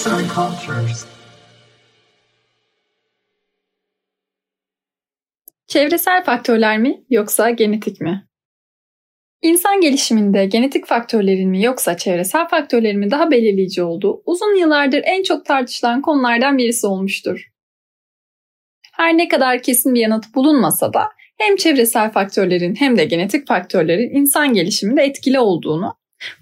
Arts and Cultures. Çevresel faktörler mi yoksa genetik mi? İnsan gelişiminde genetik faktörlerin mi yoksa çevresel faktörlerin mi daha belirleyici olduğu uzun yıllardır en çok tartışılan konulardan birisi olmuştur. Her ne kadar kesin bir yanıt bulunmasa da hem çevresel faktörlerin hem de genetik faktörlerin insan gelişiminde etkili olduğunu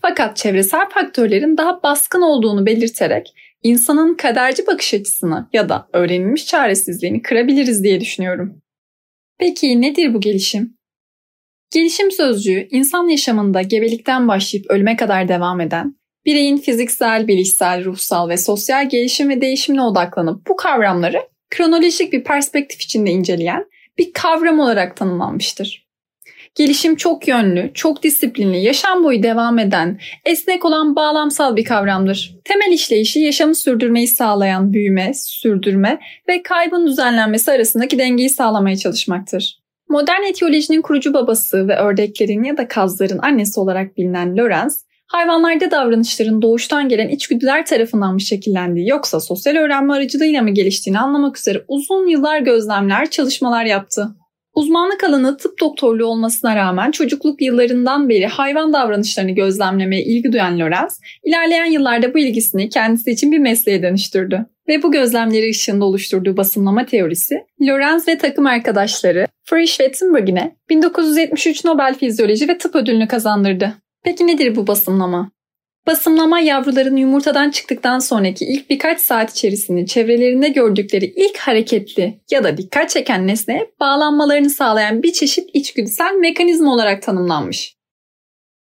fakat çevresel faktörlerin daha baskın olduğunu belirterek insanın kaderci bakış açısını ya da öğrenilmiş çaresizliğini kırabiliriz diye düşünüyorum. Peki nedir bu gelişim? Gelişim sözcüğü insan yaşamında gebelikten başlayıp ölüme kadar devam eden, bireyin fiziksel, bilişsel, ruhsal ve sosyal gelişim ve değişimine odaklanıp bu kavramları kronolojik bir perspektif içinde inceleyen bir kavram olarak tanımlanmıştır. Gelişim çok yönlü, çok disiplinli, yaşam boyu devam eden, esnek olan bağlamsal bir kavramdır. Temel işleyişi yaşamı sürdürmeyi sağlayan büyüme, sürdürme ve kaybın düzenlenmesi arasındaki dengeyi sağlamaya çalışmaktır. Modern etiyolojinin kurucu babası ve ördeklerin ya da kazların annesi olarak bilinen Lorenz, hayvanlarda davranışların doğuştan gelen içgüdüler tarafından mı şekillendiği yoksa sosyal öğrenme aracılığıyla mı geliştiğini anlamak üzere uzun yıllar gözlemler, çalışmalar yaptı. Uzmanlık alanı tıp doktorluğu olmasına rağmen çocukluk yıllarından beri hayvan davranışlarını gözlemlemeye ilgi duyan Lorenz, ilerleyen yıllarda bu ilgisini kendisi için bir mesleğe dönüştürdü. Ve bu gözlemleri ışığında oluşturduğu basımlama teorisi, Lorenz ve takım arkadaşları Frisch ve Tinbergen'e 1973 Nobel Fizyoloji ve Tıp ödülünü kazandırdı. Peki nedir bu basımlama? Basımlama yavruların yumurtadan çıktıktan sonraki ilk birkaç saat içerisinde çevrelerinde gördükleri ilk hareketli ya da dikkat çeken nesneye bağlanmalarını sağlayan bir çeşit içgüdüsel mekanizma olarak tanımlanmış.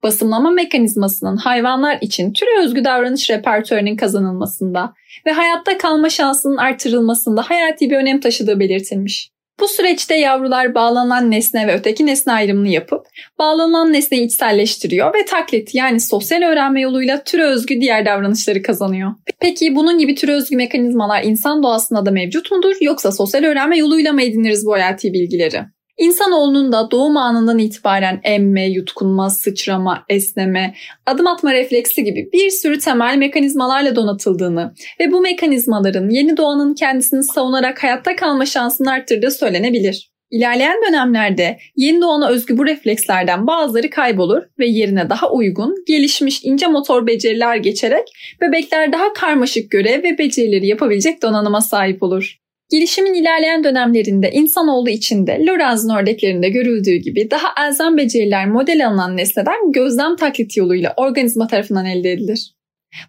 Basımlama mekanizmasının hayvanlar için türe özgü davranış repertuarının kazanılmasında ve hayatta kalma şansının artırılmasında hayati bir önem taşıdığı belirtilmiş. Bu süreçte yavrular bağlanan nesne ve öteki nesne ayrımını yapıp bağlanan nesneyi içselleştiriyor ve taklit yani sosyal öğrenme yoluyla türe özgü diğer davranışları kazanıyor. Peki bunun gibi türe özgü mekanizmalar insan doğasında da mevcut mudur yoksa sosyal öğrenme yoluyla mı ediniriz bu hayati bilgileri? İnsanoğlunun da doğum anından itibaren emme, yutkunma, sıçrama, esneme, adım atma refleksi gibi bir sürü temel mekanizmalarla donatıldığını ve bu mekanizmaların yeni doğanın kendisini savunarak hayatta kalma şansını arttırdığı söylenebilir. İlerleyen dönemlerde yeni doğana özgü bu reflekslerden bazıları kaybolur ve yerine daha uygun, gelişmiş ince motor beceriler geçerek bebekler daha karmaşık görev ve becerileri yapabilecek donanıma sahip olur. Gelişimin ilerleyen dönemlerinde insanoğlu içinde Lorenz'in ördeklerinde görüldüğü gibi daha elzem beceriler model alınan nesneden gözlem taklit yoluyla organizma tarafından elde edilir.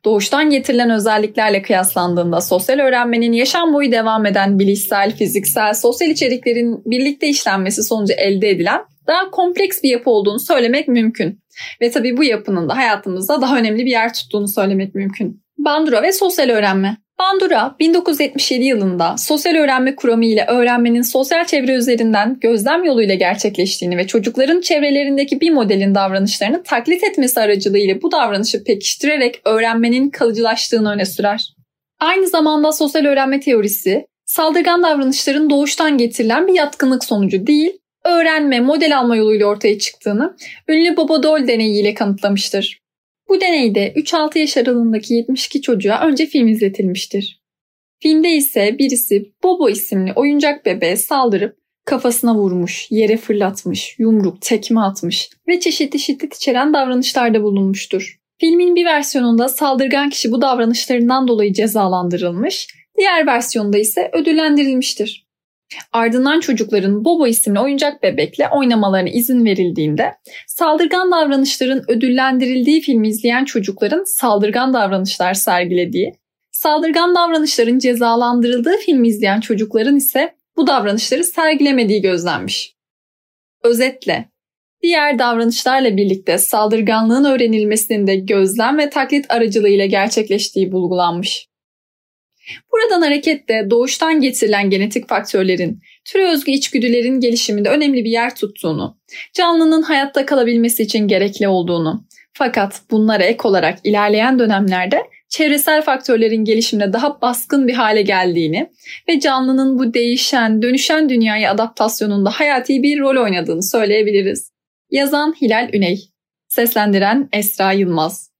Doğuştan getirilen özelliklerle kıyaslandığında sosyal öğrenmenin yaşam boyu devam eden bilişsel, fiziksel, sosyal içeriklerin birlikte işlenmesi sonucu elde edilen daha kompleks bir yapı olduğunu söylemek mümkün. Ve tabii bu yapının da hayatımızda daha önemli bir yer tuttuğunu söylemek mümkün. Bandura ve sosyal öğrenme. Bandura 1977 yılında sosyal öğrenme kuramı ile öğrenmenin sosyal çevre üzerinden gözlem yoluyla gerçekleştiğini ve çocukların çevrelerindeki bir modelin davranışlarını taklit etmesi aracılığıyla bu davranışı pekiştirerek öğrenmenin kalıcılaştığını öne sürer. Aynı zamanda sosyal öğrenme teorisi saldırgan davranışların doğuştan getirilen bir yatkınlık sonucu değil, öğrenme, model alma yoluyla ortaya çıktığını ünlü Bobo Dole deneyiyle kanıtlamıştır. Bu deneyde 3-6 yaş aralığındaki 72 çocuğa önce film izletilmiştir. Filmde ise birisi Bobo isimli oyuncak bebeğe saldırıp kafasına vurmuş, yere fırlatmış, yumruk, tekme atmış ve çeşitli şiddet içeren davranışlarda bulunmuştur. Filmin bir versiyonunda saldırgan kişi bu davranışlarından dolayı cezalandırılmış, diğer versiyonda ise ödüllendirilmiştir. Ardından çocukların Bobo isimli oyuncak bebekle oynamalarına izin verildiğinde saldırgan davranışların ödüllendirildiği filmi izleyen çocukların saldırgan davranışlar sergilediği, saldırgan davranışların cezalandırıldığı filmi izleyen çocukların ise bu davranışları sergilemediği gözlenmiş. Özetle, diğer davranışlarla birlikte saldırganlığın öğrenilmesinin de gözlem ve taklit aracılığıyla gerçekleştiği bulgulanmış. Buradan hareketle doğuştan getirilen genetik faktörlerin, türe özgü içgüdülerin gelişiminde önemli bir yer tuttuğunu, canlının hayatta kalabilmesi için gerekli olduğunu, fakat bunlara ek olarak ilerleyen dönemlerde çevresel faktörlerin gelişimine daha baskın bir hale geldiğini ve canlının bu değişen, dönüşen dünyaya adaptasyonunda hayati bir rol oynadığını söyleyebiliriz. Yazan Hilal Üney, seslendiren Esra Yılmaz.